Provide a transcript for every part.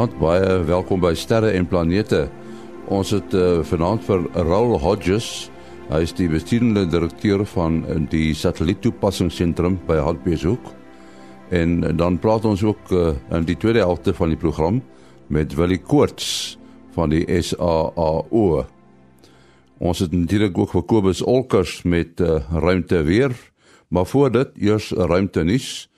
Goeienaand, baie welkom by Sterre en Planete. Ons het uh, vanaand vir Raul Hodges. Hy is die bestuurende direkteur van uh, die satelliettoepassingsentrum by Hartbeeshoek. En dan praat ons ook uh, in die tweede helfte van die program met Willie Koorts van die SAAO. Ons het natuurlik ook vir Kobus Olkers met uh, ruimte weer, maar voor dit eers ruimte nuus.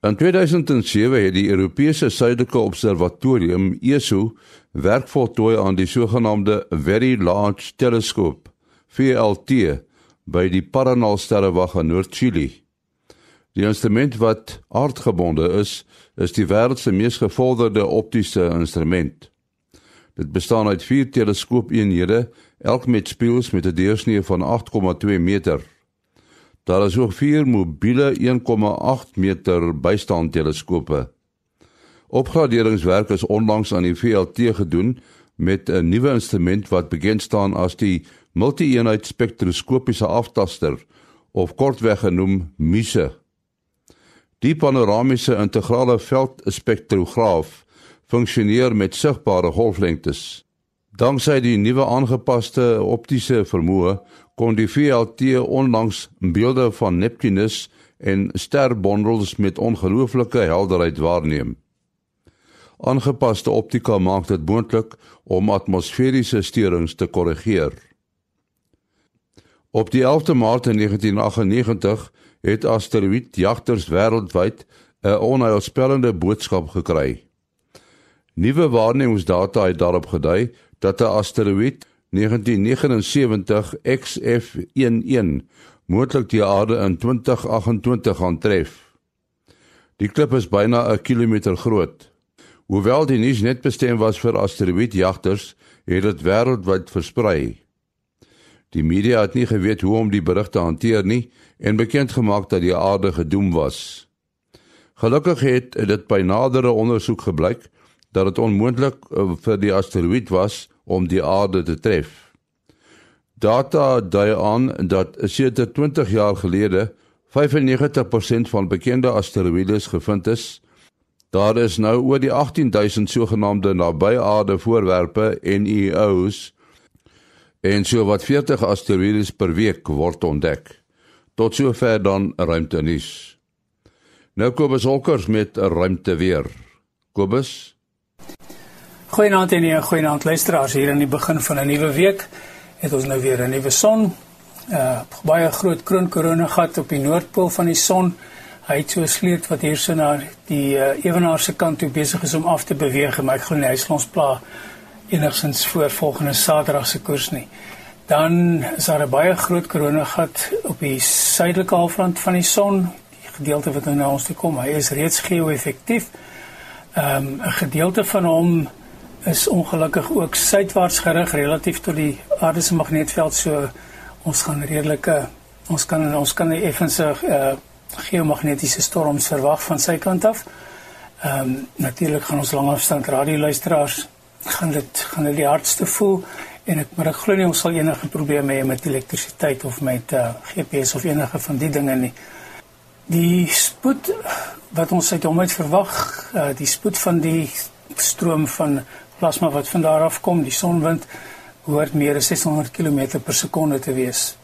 In 2007 het die Europese Suidelike Observatorium ESO werk voltooi aan die sogenaamde Very Large Telescope VLT by die Paranal sterrewag in Noord-Chili. Die instrument wat aardgebonde is, is die wêreld se mees gevorderde optiese instrument. Dit bestaan uit 4 teleskoopeenhede, elk met spieëls met 'n deursnee van 8,2 meter. Daar is ook vier mobiele 1,8 meter bystandteleskope. Opgraderingswerk is onlangs aan die VLT gedoen met 'n nuwe instrument wat bekend staan as die multi-eenheid spektroskopiese aftaster of kortweg genoem MISE. Die panoramiese integrale veldspektrograaf funksioneer met sigbare golflengtes. Danksy die nuwe aangepaste optiese vermoë kon die VLT onlangs beelde van Neptunus en sterbondels met ongelooflike helderheid waarneem. Aangepaste optika maak dit moontlik om atmosferiese steurings te korrigeer. Op die 11de Maart 1998 het asteroïdjagters wêreldwyd 'n onheilspellende boodskap gekry. Nuwe waarnemingsdata het daarop gedui dat 'n asteroïde 1979 XF11 moontlik die aarde in 2028 gaan tref. Die klip is byna 'n kilometer groot. Hoewel die nuus net bestem was vir asteroïdjagters, het dit wêreldwyd versprei. Die media het nie geweet hoe om die berigte hanteer nie en bekend gemaak dat die aarde gedoem was. Gelukkig het dit by nadere ondersoek gebleik dat dit onmoontlik eh, vir die asteroïde was om die aarde te tref. Data dui aan dat sedert 20 jaar gelede 95% van bekende asteroïdes gevind is. Daar is nou oor die 18000 sogenaamde nabyaarde voorwerpe NEOs en so wat 40 asteroïdes per week word ontdek. Tot sover dan ruimtenuus. Nou Kobus Holkers met 'n ruimte weer. Kobus Goeienaand en 'n goeienaand luisteraars hier aan die begin van 'n nuwe week. Het ons nou weer 'n nuwe son. Uh baie groot kroon korona gat op die noordpool van die son. Hy het so sleet wat hierso na die uh, ewenaar se kant toe besig is om af te beweeg, maar ek glo nie hy sal ons pla enigsins voor volgende Saterdag se koers nie. Dan is daar 'n baie groot korona gat op die suidelike halfrond van die son, die gedeelte wat nou na ons toe kom. Hy is reeds geo-effektief. Um, 'n gedeelte van hom is ongelukkig ook suidwaarts gerig relatief tot die aarde se magnetveld so ons gaan redelike ons kan ons kan 'n effense uh, geomagnetiese storms verwag van sy kant af. Ehm um, natuurlik gaan ons langafstand radioluisteraars gaan dit gaan hulle die hardste voel en ek maar ek glo nie ons sal enige probleme hê met elektrisiteit of met uh, GPS of enige van die dinge nie. Die spoed wat ons uit hom uit verwag, uh, die spoed van die stroom van plasma wat van daar af kom, die sonwind hoort meer as 600 km per sekonde te wees.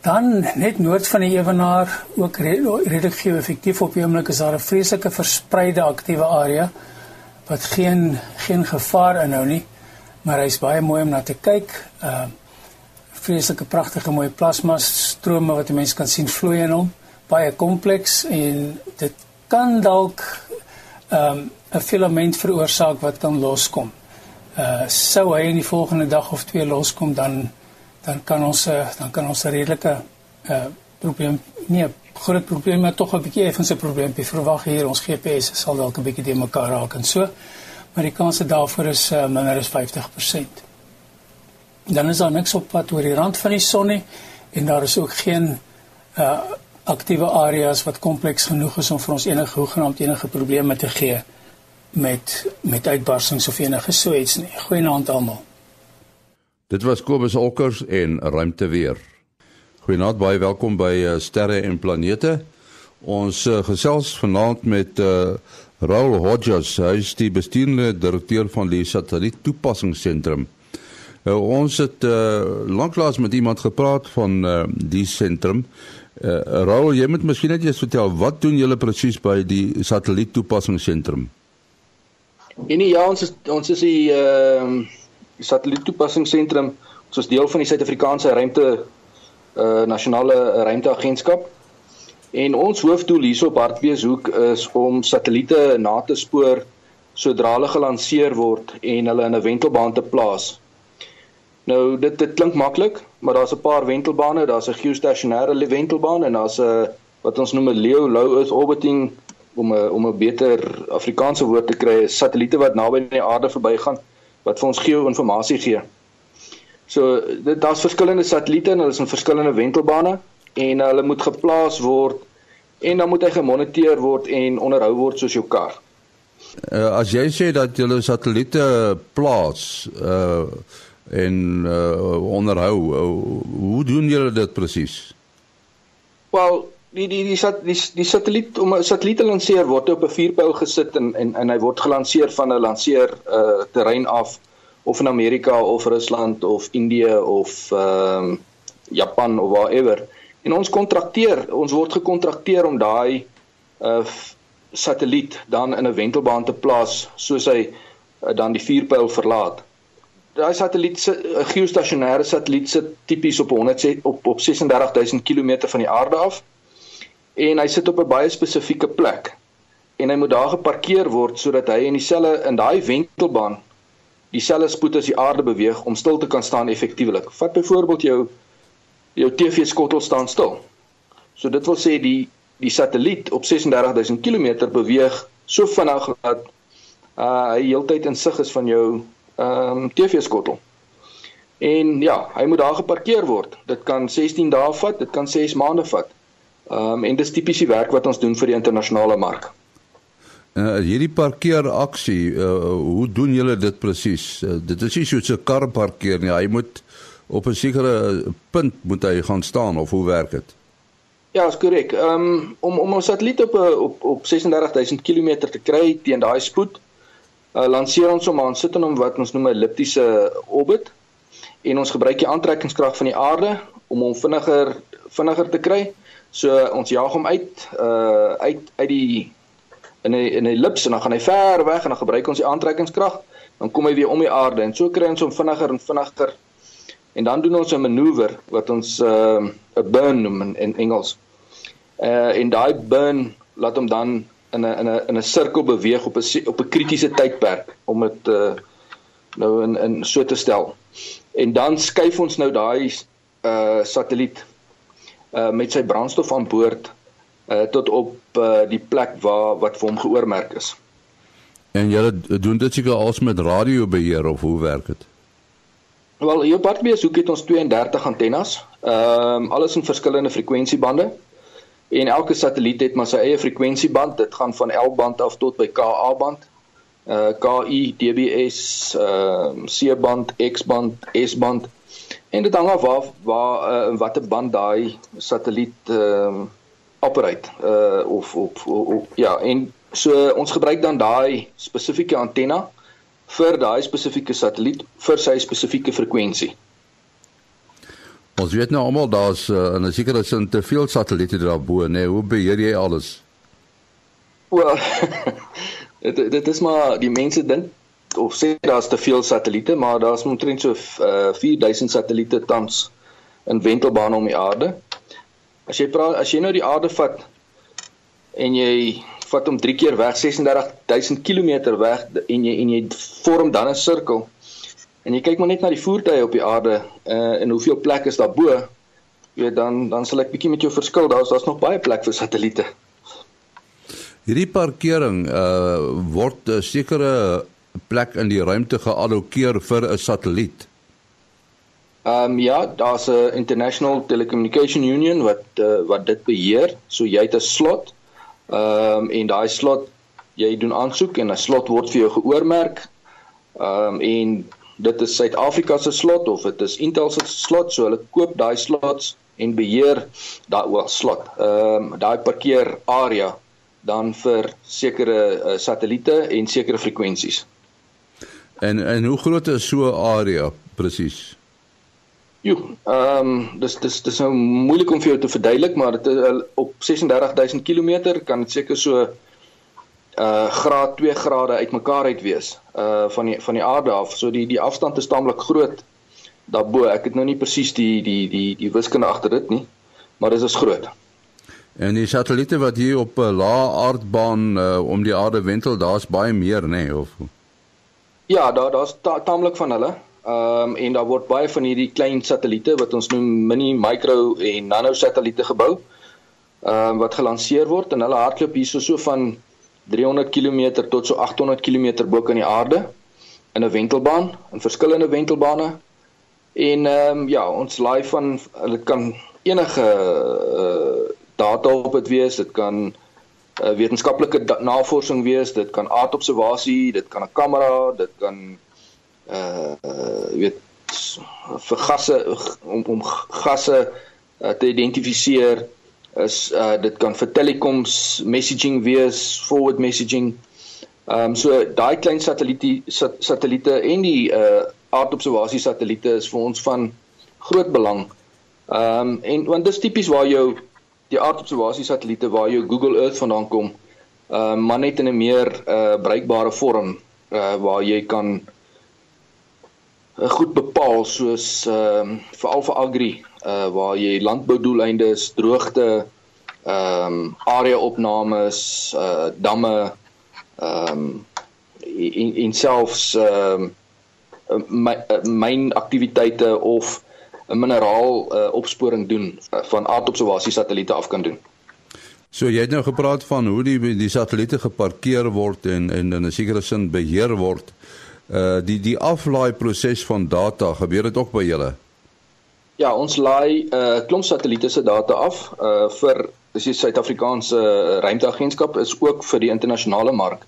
Dan net noord van die ewenaar, ook redelik geo-effektief op die oomblik is daar 'n vreeslike verspreide aktiewe area wat geen geen gevaar inhou nie, maar hy's baie mooi om na te kyk. Uh vreeslike pragtige mooi plasma strome wat 'n mens kan sien vloei in hom, baie kompleks en dit kan dalk ehm um, 'n filament veroorsaak wat kan loskom. Uh sou hy in die volgende dag of twee loskom dan dan kan ons uh, dan kan ons 'n redelike uh probleem nie 'n groot probleem maar tog 'n bietjie effens 'n probleempie verwag hier ons GPS sal dalk 'n bietjie de mekaar raak en so. Maar die kans daarvoor is uh, minder as 50%. Dan is daar niks op pad oor die rand van die son nie en daar is ook geen uh aktiewe areas wat kompleks genoeg is om vir ons enige hoegenaamd enige probleme te gee met met uitbarsings of enige so iets nie. Goeienaand almal. Dit was Kobus Olkers en ruimte weer. Goeienaand, baie welkom by uh, Sterre en Planete. Ons uh, gesels vanaand met uh, Raul Hodges, hy is die bestuurende direkteur van die satelliet toepassingsentrum. Uh, ons het uh, lanklaas met iemand gepraat van uh, die sentrum. Uh, Raul, jy moet miskien net eers vertel wat doen julle presies by die satelliet toepassingsentrum? En ja, ons is ons is die ehm uh, satelliet toepassingsentrum. Ons is deel van die Suid-Afrikaanse ruimte uh nasionale ruimteagentskap. En ons hoofdoel hierso op Hartbeeshoek is om satelliete na te spoor sodra hulle gelanseer word en hulle in 'n wentelbaan te plaas. Nou dit dit klink maklik, maar daar's 'n paar wentelbane, daar's 'n geostasionêre wentelbaan en daar's 'n wat ons noem 'n LEO low earth orbiting om 'n om 'n beter Afrikaanse woord te kry, satelliete wat naby aan die aarde verbygaan wat vir ons geo-inligting gee. So dit daar's verskillende satelliete en hulle is in verskillende wentelbane en hulle moet geplaas word en dan moet hy gemoniteer word en onderhou word soos jou kar. Uh, as jy sê dat jy satelliete plaas uh en uh, onderhou, uh, hoe doen julle dit presies? Wel, die die die sat, die, die satelliet om 'n satelliet te lanseer word op 'n vuurpyl gesit en en en hy word gelanseer van 'n lanseer uh terrein af of in Amerika of Rusland of Indië of ehm uh, Japan of wherever. En ons kontrakteer, ons word gekontrakteer om daai uh satelliet dan in 'n wentelbaan te plaas soos hy uh, dan die vuurpyl verlaat. Daai satelliet se 'n geostasionêre satelliet sit tipies op 100 op op 36000 km van die aarde af. En hy sit op 'n baie spesifieke plek. En hy moet daar geparkeer word sodat hy in dieselfde in daai wentelbaan dieselfde spoed as die aarde beweeg om stil te kan staan effektiewelik. Vat byvoorbeeld jou jou TV skottel staan stil. So dit wil sê die die satelliet op 36000 km beweeg so vinnig dat uh hy heeltyd in sig is van jou ehm um, TV skottel. En ja, hy moet daar geparkeer word. Dit kan 16 dae vat, dit kan 6 maande vat. Ehm um, en dis tipies die werk wat ons doen vir die internasionale mark. Uh hierdie parkeeraksie, uh hoe doen julle dit presies? Uh, dit is nie soos 'n kar parkeer nie. Hy moet op 'n sekere punt moet hy gaan staan of hoe werk dit? Ja, is korrek. Ehm um, om om ons satelliet op op op 36000 km te kry teen daai spoed, uh, lanseer ons hom aan sit in hom wat ons noem 'n elliptiese orbit en ons gebruik die aantrekkingskrag van die aarde om hom vinniger vinniger te kry. So ons jaag hom uit uh uit uit die in 'n in 'n ellips en dan gaan hy ver weg en dan gebruik ons die aantrekkingskrag, dan kom hy weer om die aarde en so kry ons hom vinniger en vinniger En dan doen ons 'n manoeuvre wat ons uh, 'n burn noem in, in Engels. Uh en daai burn laat hom dan in 'n in 'n in 'n sirkel beweeg op 'n op 'n kritiese tydperk om dit uh nou in in so te stel. En dan skuif ons nou daai uh satelliet uh met sy brandstof aan boord uh tot op uh die plek waar wat vir hom geoormerk is. En julle doen dit seker als met radiobeheer of hoe werk dit? Wel, hier op Hartbees hoek het ons 32 antennes. Ehm um, alles in verskillende frekwensiebande. En elke satelliet het maar sy eie frekwensieband. Dit gaan van L-band af tot by Ka-band. Uh KI, DBS, ehm uh, C-band, X-band, S-band. En dit hang af waar waar uh, watter band daai satelliet ehm uh, operate uh of op, ja, en so ons gebruik dan daai spesifieke antenna vir daai spesifieke satelliet vir sy spesifieke frekwensie. Ons weet nou almal daar's uh, en seker is daar te veel satelliete daarbo, nee, hoe beheer jy alles? Wel, dit dit is maar die mense dink of sê daar's te veel satelliete, maar daar's omtrent so uh, 4000 satelliete tans in wentelbane om die aarde. As jy praat as jy nou die aarde vat en jy vat hom 3 keer weg 36000 km weg en jy en jy vorm dan 'n sirkel. En jy kyk maar net na die voertuie op die aarde uh, en hoeveel plek is daar bo. Jy weet dan dan sal ek bietjie met jou verskil. Daar's daar's nog baie plek vir satelliete. Hierdie parkering uh word 'n sekere plek in die ruimte geallokeer vir 'n satelliet. Ehm um, ja, daar's 'n International Telecommunication Union wat uh, wat dit beheer. So jy het 'n slot Ehm um, en daai slot jy doen aansoek en 'n slot word vir jou geoormerk. Ehm um, en dit is Suid-Afrika se slot of dit is Intel se slot, so hulle koop daai slots en beheer daai wel slot. Ehm um, daai parkeer area dan vir sekere uh, satelliete en sekere frekwensies. En en hoe groot is so 'n area presies? Jo, ehm um, dis dis dis nou moeilik om vir jou te verduidelik, maar dit is op 36000 km kan dit seker so uh graad 2 grade uitmekaar uit wees uh van die van die aarde af. So die die afstand is taamlik groot daarbo. Ek het nou nie presies die die die die wiskunde agter dit nie, maar dit is groot. En die satelliete wat hier op 'n lae aardbaan uh, om die aarde wentel, daar's baie meer, nê, nee, of Ja, daar daar's ta taamlik van hulle. Ehm um, en daar word baie van hierdie klein satelliete wat ons noem mini, micro en nano satelliete gebou. Ehm um, wat gelanseer word en hulle hardloop hierso so van 300 km tot so 800 km bo kan die aarde in 'n wentelbaan, in verskillende wentelbane. En ehm um, ja, ons laai van hulle kan enige uh, data op dit wees, dit kan uh, wetenskaplike navorsing wees, dit kan aardobservasie, dit kan 'n kamera, dit kan uh, uh weet vir gasse om om gasse uh, te identifiseer is uh dit kan vir telecoms messaging wees, forward messaging. Ehm um, so daai klein satelliete sat, satelliete en die uh aardobservasie satelliete is vir ons van groot belang. Ehm um, en want dis tipies waar jou die aardobservasie satelliete waar jou Google Earth vandaan kom. Uh, maar net in 'n meer uh bruikbare vorm uh waar jy kan uh, goed bepaal soos ehm uh, veral vir agri uh waar jy landboudoeleindes, droogte, ehm um, area-opnames, uh damme ehm um, en, en selfs ehm um, myn aktiwiteite of 'n mineraal uh, opsporing doen uh, van aardobservasie satelliete af kan doen. So jy het nou gepraat van hoe die die satelliete geparkeer word en en in 'n sekere sin beheer word. Uh die die aflaai proses van data gebeur dit ook by julle? Ja, ons laai 'n uh, klomp satelliete se data af uh vir dis die Suid-Afrikaanse ruimteagentskap is ook vir die internasionale mark.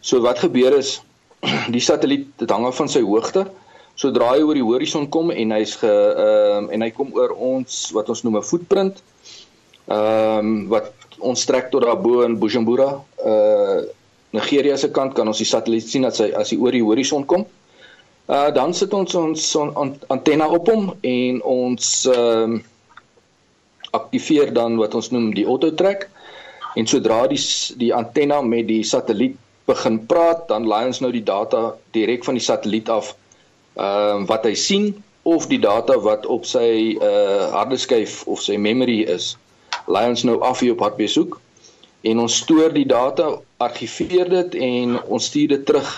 So wat gebeur is die satelliet dit hang af van sy hoogte sodra hy oor die horison kom en hy's ge ehm um, en hy kom oor ons wat ons noem 'n footprint. Ehm um, wat ons trek tot daar bo in Bujumbura, uh Nigeria se kant kan ons die satelliet sien as hy as hy oor die horison kom. Uh dan sit ons ons on, antenna op hom en ons ehm um, aktiveer dan wat ons noem die auto track en sodra die die antenna met die satelliet begin praat dan laai ons nou die data direk van die satelliet af ehm uh, wat hy sien of die data wat op sy uh harde skyf of sy memory is. Laai ons nou af hier op hardbesoek en ons stoor die data, argiveer dit en ons stuur dit terug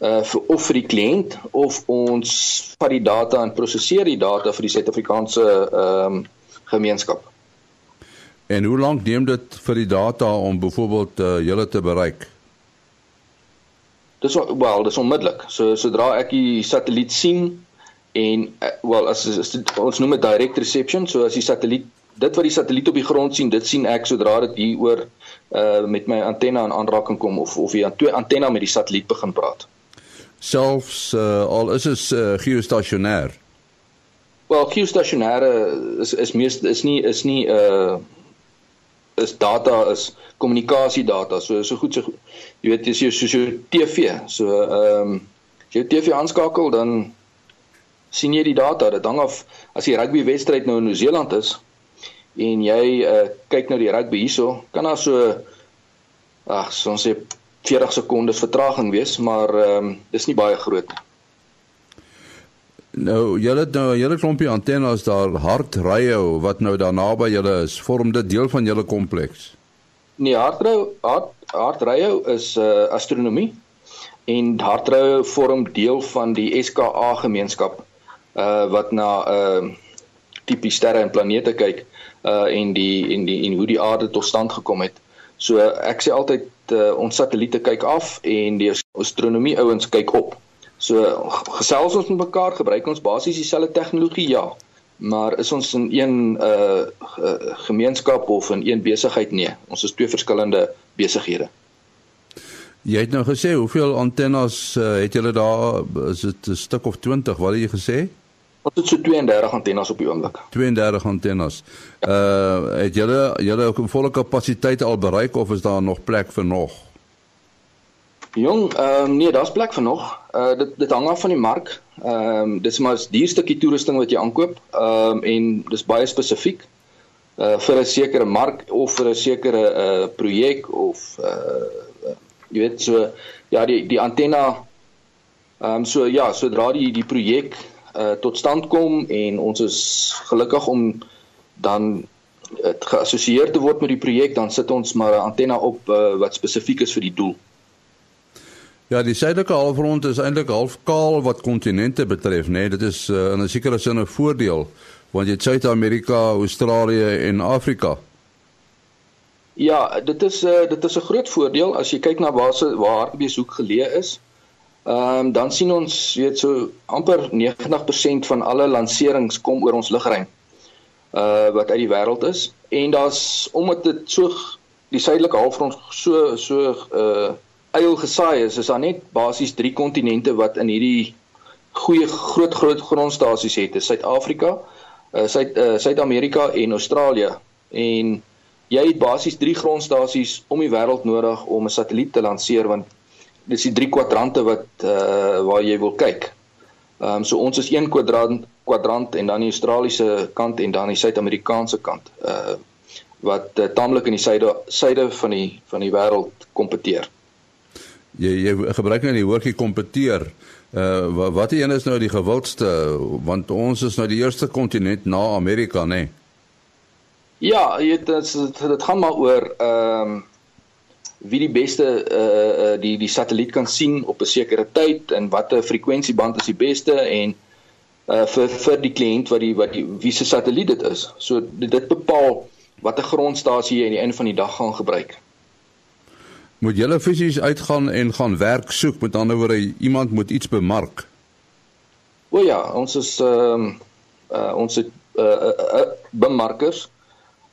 uh vir of vir die kliënt of ons vat die data en prosesseer die data vir die Suid-Afrikaanse ehm um, gemeenskap. En hoe lank neem dit vir die data om byvoorbeeld uh, julle te bereik? Dis wel, dis onmiddellik. So sodra ek die satelliet sien en eh, wel as, as, ons noem dit direct reception, so as die satelliet dit wat die satelliet op die grond sien, dit sien ek sodra dit hier oor uh met my antenna in aanraking kom of of die twee antenna met die satelliet begin praat. Selfs uh, al is dit uh, geostationêr. Wel, geostationêre is is meest is nie is nie uh is data is kommunikasiedata. So so goed so jy weet as jy so so TV, so ehm um, as jy TV aanskakel dan sien jy die data. Dit hang af as die rugby wedstryd nou in Nieu-Seeland is en jy uh, kyk nou die rugby hierso, kan daar so ag, so ons sê 40 sekondes vertraging wees, maar ehm um, dis nie baie groot nie. Nou, julle het nou 'n hele klompie antennes daar hardrye wat nou daar naby julle is. Vorm dit deel van julle kompleks? Nee, hardrye hard, hardrye is uh, astronomie en hardrye vorm deel van die SKA gemeenskap uh wat na uh tipies sterre en planete kyk uh en die en die en hoe die aarde tot stand gekom het. So ek sê altyd uh, ons satelliete kyk af en die astronomie ouens kyk op. So gesels ons met mekaar, gebruik ons basies dieselfde tegnologie, ja. Maar is ons in een uh, uh gemeenskap of in een besigheid nee. Ons is twee verskillende besighede. Jy het nou gesê hoeveel antennes uh, het julle daar? Is dit 'n stuk of 20? Wat het jy gesê? Ons het so 32 antennes op die oomblik. 32 antennes. Ja. Uh het julle julle volle kapasiteit al bereik of is daar nog plek vir nog? Jong, ehm um, nee, daar's plek vir nog. Uh dit dit hang af van die mark. Ehm um, dis maar 'n duur stukkie toerusting wat jy aankoop. Ehm um, en dis baie spesifiek uh vir 'n sekere mark of vir 'n sekere uh projek of uh jy weet so ja, die die antenna ehm um, so ja, sodra die die projek uh tot stand kom en ons is gelukkig om dan geassosieer te word met die projek, dan sit ons maar 'n antenna op uh, wat spesifiek is vir die doel. Ja, die suidelike halfrond is eintlik half kaal wat kontinente betref, né? Nee, dit is uh, in 'n sekere sin 'n voordeel want jy het Suid-Amerika, Australië en Afrika. Ja, dit is 'n uh, eh, dit is 'n groot voordeel as jy kyk na waar se waar Hartbeeshoek geleë is. Ehm um, dan sien ons weet so amper 90% van alle lanserings kom oor ons lugruim. Uh wat uit die wêreld is en daar's omdat dit so die suidelike halfrond so so uh eil gesaai is, is daar net basies 3 kontinente wat in hierdie goeie groot groot grondstasies het. Dis Suid-Afrika, uh Suid uh, Suid-Amerika en Australië. En jy het basies 3 grondstasies om die wêreld nodig om 'n satelliet te lanseer want dis die drie kwadrante wat uh waar jy wil kyk. Ehm um, so ons is een kwadrant kwadrant en dan die Australiese kant en dan die Suid-Amerikaanse kant. Uh wat uh, taamlik in die suide suide van die van die wêreld kompeteer jy jy gebruik nou die woordjie kompeteer. Uh wat wat een is nou die gewildste want ons is nou die eerste kontinent na Amerika nê. Nee? Ja, dit dit dit gaan maar oor ehm um, wie die beste uh, uh die die satelliet kan sien op 'n sekere tyd en watter frekwensieband is die beste en uh vir vir die kliënt wat die wat die wie se satelliet dit is. So dit, dit bepaal watter grondstasie jy aan die einde van die dag gaan gebruik moet julle fisies uitgaan en gaan werk soek met ander woorde iemand moet iets bemark. O ja, ons is ehm uh, uh, ons het uh, uh, uh, bemarkers.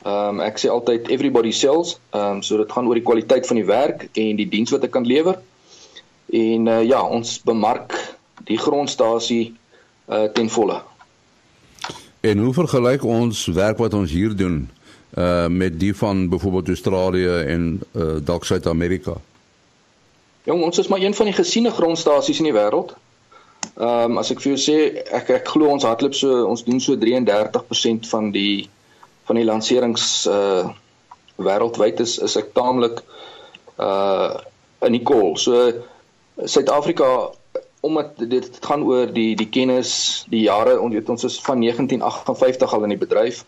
Ehm um, ek sê altyd everybody sells. Ehm um, so dit gaan oor die kwaliteit van die werk en die diens wat ek kan lewer. En uh, ja, ons bemark die grondstasie uh, ten volle. En hoe vergelyk ons werk wat ons hier doen uh met die van byvoorbeeld Australië en uh dalk Suid-Amerika? Jong, ons is maar een van die gesiene grondstasies in die wêreld. Ehm um, as ek vir jou sê, ek ek glo ons hardloop so ons doen so 33% van die van die lanserings uh wêreldwyd is is ek taamlik uh in die kol. So Suid-Afrika omdat dit gaan oor die die kennis, die jare, ons weet ons is van 1958 al in die bedryf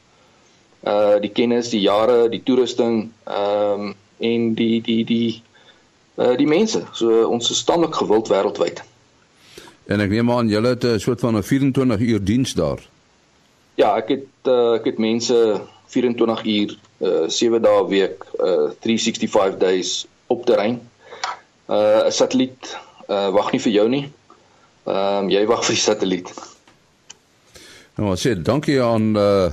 uh die kennis, die jare, die toerusting, ehm um, en die die die uh die mense. So ons is stadig gewild wêreldwyd. En ek neem aan julle het 'n soort van 'n 24 uur diens daar. Ja, ek het uh, ek het mense 24 uur uh 7 dae 'n week uh 365 days op terrein. Uh 'n satelliet uh wag nie vir jou nie. Ehm um, jy wag vir die satelliet. Nou, sê dankie aan uh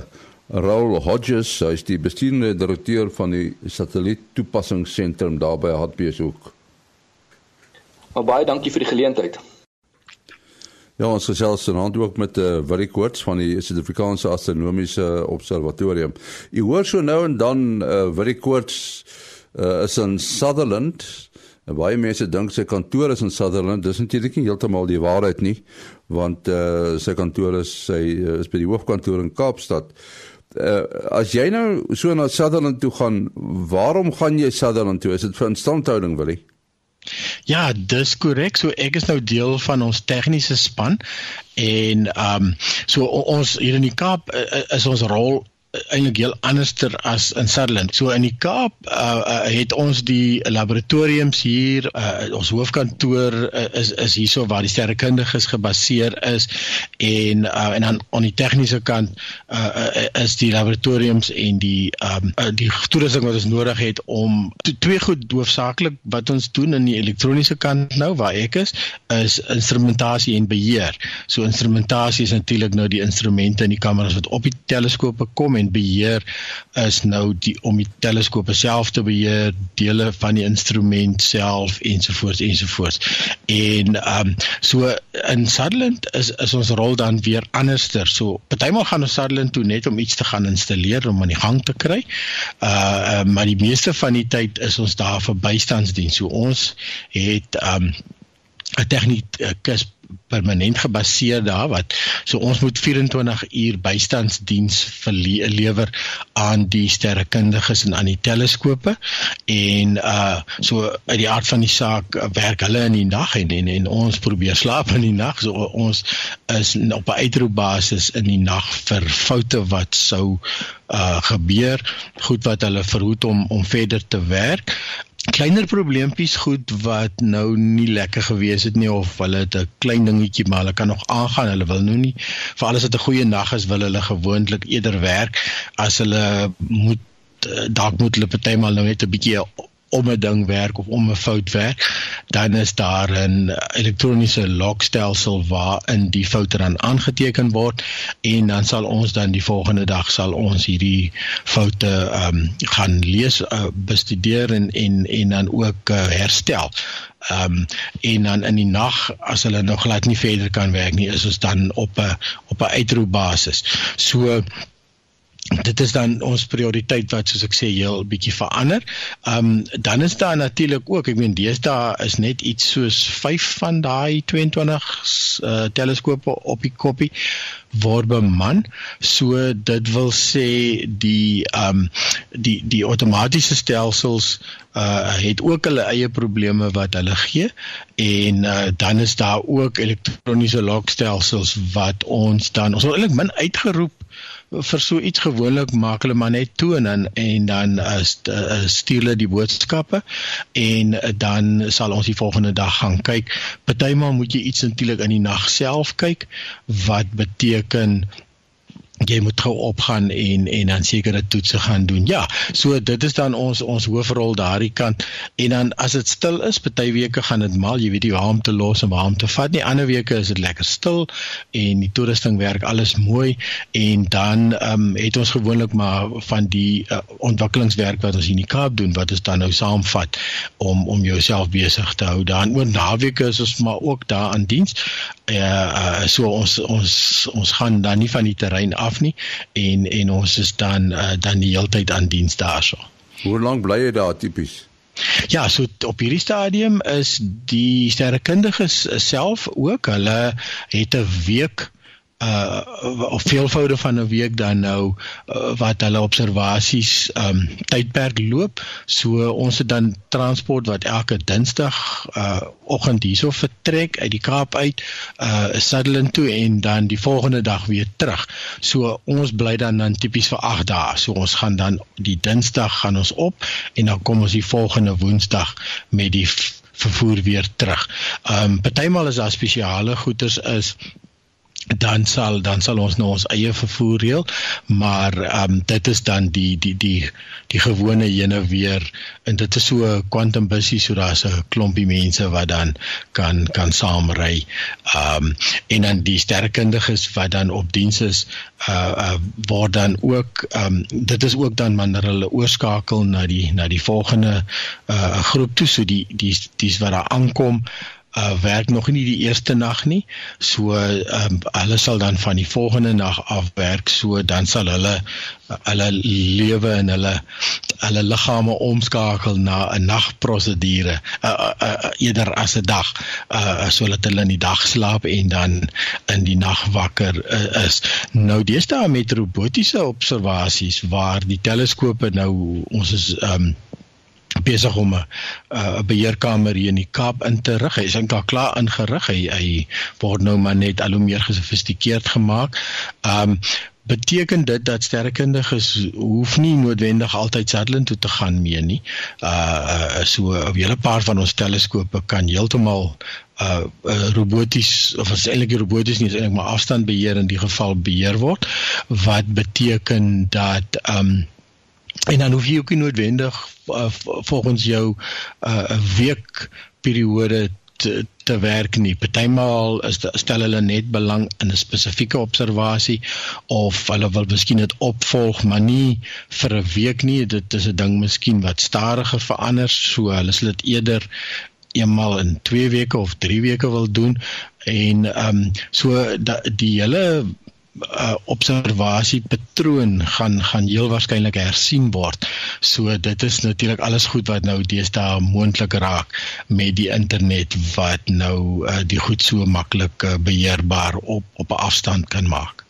Raul Hodges, hy is die bestuurende direkteur van die satelliet toepassingsentrum daar by Hartbeeshoek. Maar baie dankie vir die geleentheid. Ja, ons gesels vanaand ook met uh, Willie Koorts van die Suid-Afrikaanse Astronomiese Observatorium. U hoor so nou en dan uh, Willie Koorts uh, is in Sutherland. En baie mense dink sy kantoor is in Sutherland. Dis natuurlik nie heeltemal die waarheid nie, want uh, sy kantoor is sy uh, is by die hoofkantoor in Kaapstad uh, as jy nou so na Sutherland toe gaan, waarom gaan jy Sutherland toe? Is dit vir instandhouding wil jy? Ja, dis korrek. So ek is nou deel van ons tegniese span en ehm um, so ons hier in die Kaap uh, is ons rol eintlik heel anderster as in Sutherland. So in die Kaap uh, uh, het ons die laboratoriums hier, uh, ons hoofkantoor uh, is is hierso waar die sterrekundiges gebaseer is en uh, en dan aan die tegniese kant uh, uh, is die laboratoriums en die um, uh, die toerusting wat ons nodig het om to, twee goed hoofsaaklik wat ons doen in die elektroniese kant nou waar ek is is instrumentasie en beheer. So instrumentasie is natuurlik nou die instrumente en die kameras wat op die teleskope kom en instrumentbeheer is nou die om die teleskope self te beheer, dele van die instrument self ensovoorts ensovoorts. En ehm um, so in Sutherland is is ons rol dan weer anderster. So partymal gaan ons Sutherland toe net om iets te gaan installeer om aan die gang te kry. Uh, uh maar die meeste van die tyd is ons daar vir bystandsdiens. So ons het ehm um, 'n tegnikus permanent gebaseer daar wat so ons moet 24 uur bystandsdiens verlewer aan die sterrekundiges en aan die teleskope en uh so uit die aard van die saak uh, werk hulle in die nag en, en en ons probeer slaap in die nag so ons is op 'n uitroepbasis in die nag vir foute wat sou uh gebeur goed wat hulle verhoed om om verder te werk kleiner probleempies goed wat nou nie lekker gewees het nie of hulle het 'n klein dingetjie maar hulle kan nog aangaan hulle wil nou nie. Vir alles wat 'n goeie nag is wil hulle gewoonlik eerder werk as hulle moet eh, dalk moet hulle partymal nou net 'n bietjie om 'n ding werk of om 'n fout werk, dan is daar 'n elektroniese logstelsel waarin die foute dan aangeteken word en dan sal ons dan die volgende dag sal ons hierdie foute ehm um, gaan lees, uh, bestudeer en en en dan ook uh, herstel. Ehm um, en dan in die nag as hulle nog glad nie verder kan werk nie, is ons dan op 'n op 'n uitroepbasis. So dit is dan ons prioriteit wat soos ek sê heel bietjie verander. Ehm um, dan is daar natuurlik ook, ek meen deesdae is net iets soos 5 van daai 22 uh, teleskope op die koppie word beman. So dit wil sê die ehm um, die die outomatiese stelsels uh het ook hulle eie probleme wat hulle gee en uh, dan is daar ook elektroniese lokstelsels wat ons dan ons wil eintlik min uitgeroep vir so iets gewoonlik maak hulle maar net toe en en dan uh, stuur hulle die boodskappe en uh, dan sal ons die volgende dag gaan kyk. Partymal moet jy iets natuurlik in die nag self kyk wat beteken jy moet gou opgaan en en dan sekere toetse gaan doen. Ja, so dit is dan ons ons hoofrol daardie kant. En dan as dit stil is, party weke gaan dit mal, jy weet nie waar om te los en waar om te vat nie. Ander weke is dit lekker stil en die toerusting werk alles mooi en dan ehm um, het ons gewoonlik maar van die uh, ontwikkelingswerk wat ons in die Kaap doen wat ons dan nou saamvat om om jouself besig te hou. Dan oor naweke is ons maar ook daar aan diens. Eh uh, so ons ons ons gaan dan nie van die terrein af nie en en ons is dan uh, dan die hele tyd aan diens daarso. Hoe lank bly jy daar tipies? Ja, so op hierdie stadium is die sterrekundiges self ook, hulle het 'n week uh of veelvoude van 'n week dan nou uh, wat hulle observasies um tydperk loop. So ons het dan transport wat elke Dinsdag uh oggend hierso vertrek uit die Kaap uit uh Sutherland toe en dan die volgende dag weer terug. So ons bly dan dan tipies vir 8 dae. So ons gaan dan die Dinsdag gaan ons op en dan kom ons die volgende Woensdag met die vervoer weer terug. Um partymal is daar spesiale goederes is dan sal dan sal ons nou ons eie vervoer reël maar ehm um, dit is dan die die die die gewone ene weer en dit is so quantum busie so daar's 'n klompie mense wat dan kan kan saamry ehm um, en dan die sterkundiges wat dan op diens is uh, uh word dan ook ehm um, dit is ook dan wanneer hulle oorskakel na die na die volgende uh groep toe so die die dis wat daar aankom uh, werk nog nie die eerste nag nie. So ehm um, hulle sal dan van die volgende nag af werk. So dan sal hulle hulle lewe en hulle hulle liggame omskakel na 'n nagprosedure uh, uh, uh, eerder as 'n dag. Uh sodat hulle in die dag slaap en dan in die nag wakker uh, is. Nou deesdae met robotiese observasies waar die teleskope nou ons is ehm um, besig om 'n uh, beheerkamer hier in die Kaap in te rig. Hy is eintlik klaar ingerig. Hy, hy word nou maar net al hoe meer gesofistikeerd gemaak. Um beteken dit dat sterrekundiges hoef nie noodwendig altyd Sutherland toe te gaan mee nie. Uh, uh so 'n hele paar van ons teleskope kan heeltemal uh, uh roboties of as eintlik roboties nie, is eintlik maar afstandbeheer in die geval beheer word wat beteken dat um en dan hoef jy ook nie noodwendig uh, volgens jou 'n uh, week periode te, te werk nie. Partymal is stel hulle net belang in 'n spesifieke observasie of hulle wil miskien dit opvolg, maar nie vir 'n week nie. Dit is 'n ding miskien wat stadiger verander, so hulle sal dit eerder eenmal in 2 weke of 3 weke wil doen en ehm um, so da, die hele uh, observasiepatroon gaan gaan heel waarskynlik hersien word. So dit is natuurlik alles goed wat nou deesdae moontlik raak met die internet wat nou uh, die goed so maklik uh, beheerbaar op op 'n afstand kan maak.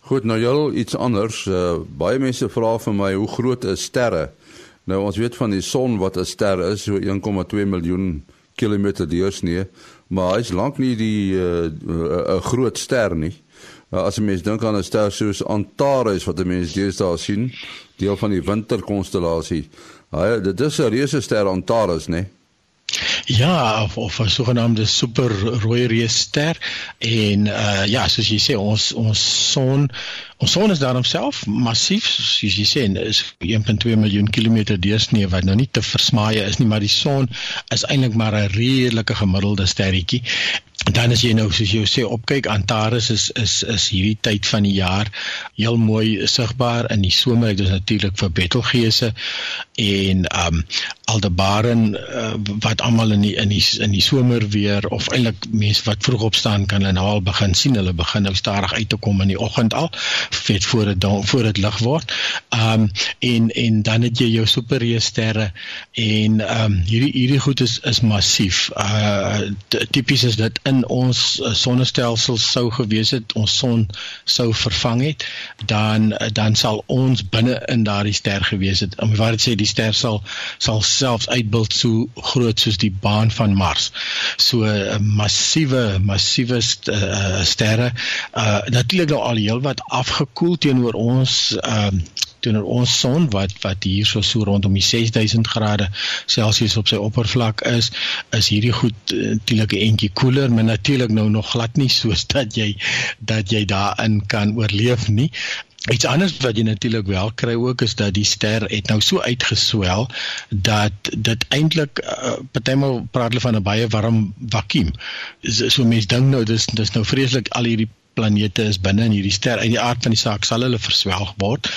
Goed, nou jy iets anders. Uh, baie mense vra vir my hoe groot is sterre? Nou ons weet van die son wat 'n ster is, so 1,2 miljoen kilometer deursnee, maar hy's lank nie die 'n uh, uh, groot ster nie. Uh, as 'n mens dink aan 'n ster soos Antares wat 'n mens deesdae sien, deel van die winterkonstellasie. Hy dit is 'n reuse ster Antares, né? Nee? Ja, of, of 'n sogenaamde super rooi reusster en uh ja, soos jy sê ons ons son son is daarom self massief soos jy sê is 1.2 miljoen kilometer deursnee wat nou nie te versmaai is nie, maar die son is eintlik maar 'n redelike gemiddelde sterretjie. Dan as jy nou soos jy sê opkyk Antares is is is hierdie tyd van die jaar heel mooi sigbaar in die somer. Dit is natuurlik vir Betelgeuse en um Aldebaran uh, wat almal in die in die in die somer weer of eintlik mense wat vroeg opstaan kan hulle nou al begin sien. Hulle begin nou stadig uit te kom in die oggend al vet voor dit voor dit lig word um en en dan het jy jou superreus sterre en um hierdie hierdie goed is is massief uh tipies is dit in ons uh, sonnestelsel sou gewees het, ons son sou vervang het, dan dan sal ons binne in daardie ster gewees het. Om dit sê die ster sal sal selfs uitbeeld so groot soos die baan van Mars. So uh, massiewe massiewe st uh, sterre. Uh natuurlik nou al heelwat afgekoel teenoor ons ehm uh, teenoor ons son wat wat hier so so rondom die 6000 grade Celsius op sy oppervlak is, is hierdie goed eh, natuurlik 'n entjie koeler, maar natuurlik nou nog glad nie soos dat jy dat jy daarin kan oorleef nie. Iets anders wat jy natuurlik wel kry ook is dat die ster het nou so uitgeswel dat dit eintlik uh, partymal praat hulle van 'n baie warm vakuum. So, so mense dink nou dis dis nou vreeslik al hierdie planete is binne in hierdie ster. Uit die aard van die saak sal hulle verswelg word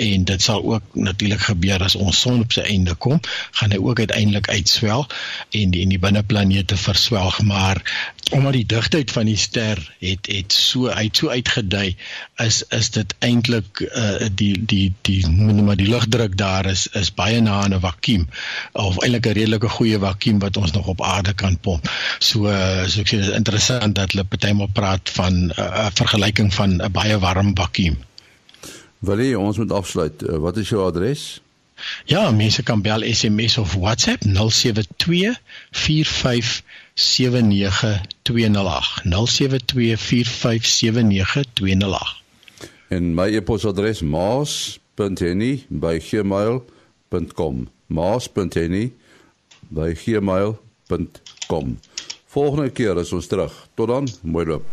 en dit sal ook natuurlik gebeur as ons son op sy einde kom, gaan hy ook uiteindelik uitswel en die en die binneplanete verswelg, maar omdat die digtheid van die ster het het so uit so uitgedui is is dit eintlik uh, die die die noem maar die lugdruk daar is is baie na aan 'n vakuum of eintlik 'n redelike goeie vakuum wat ons nog op aarde kan pomp. So uh, so ek sê dit is interessant dat hulle partymal praat van 'n uh, vergelyking van 'n baie warm vakuum. Willie, ons moet afsluit. Uh, wat is jou adres? Ja, mense kan bel SMS of WhatsApp 072 45 79208 en my e-posadres maas.henny@gmail.com maas.henny@gmail.com Volgende keer is ons terug. Tot dan, mooi loop.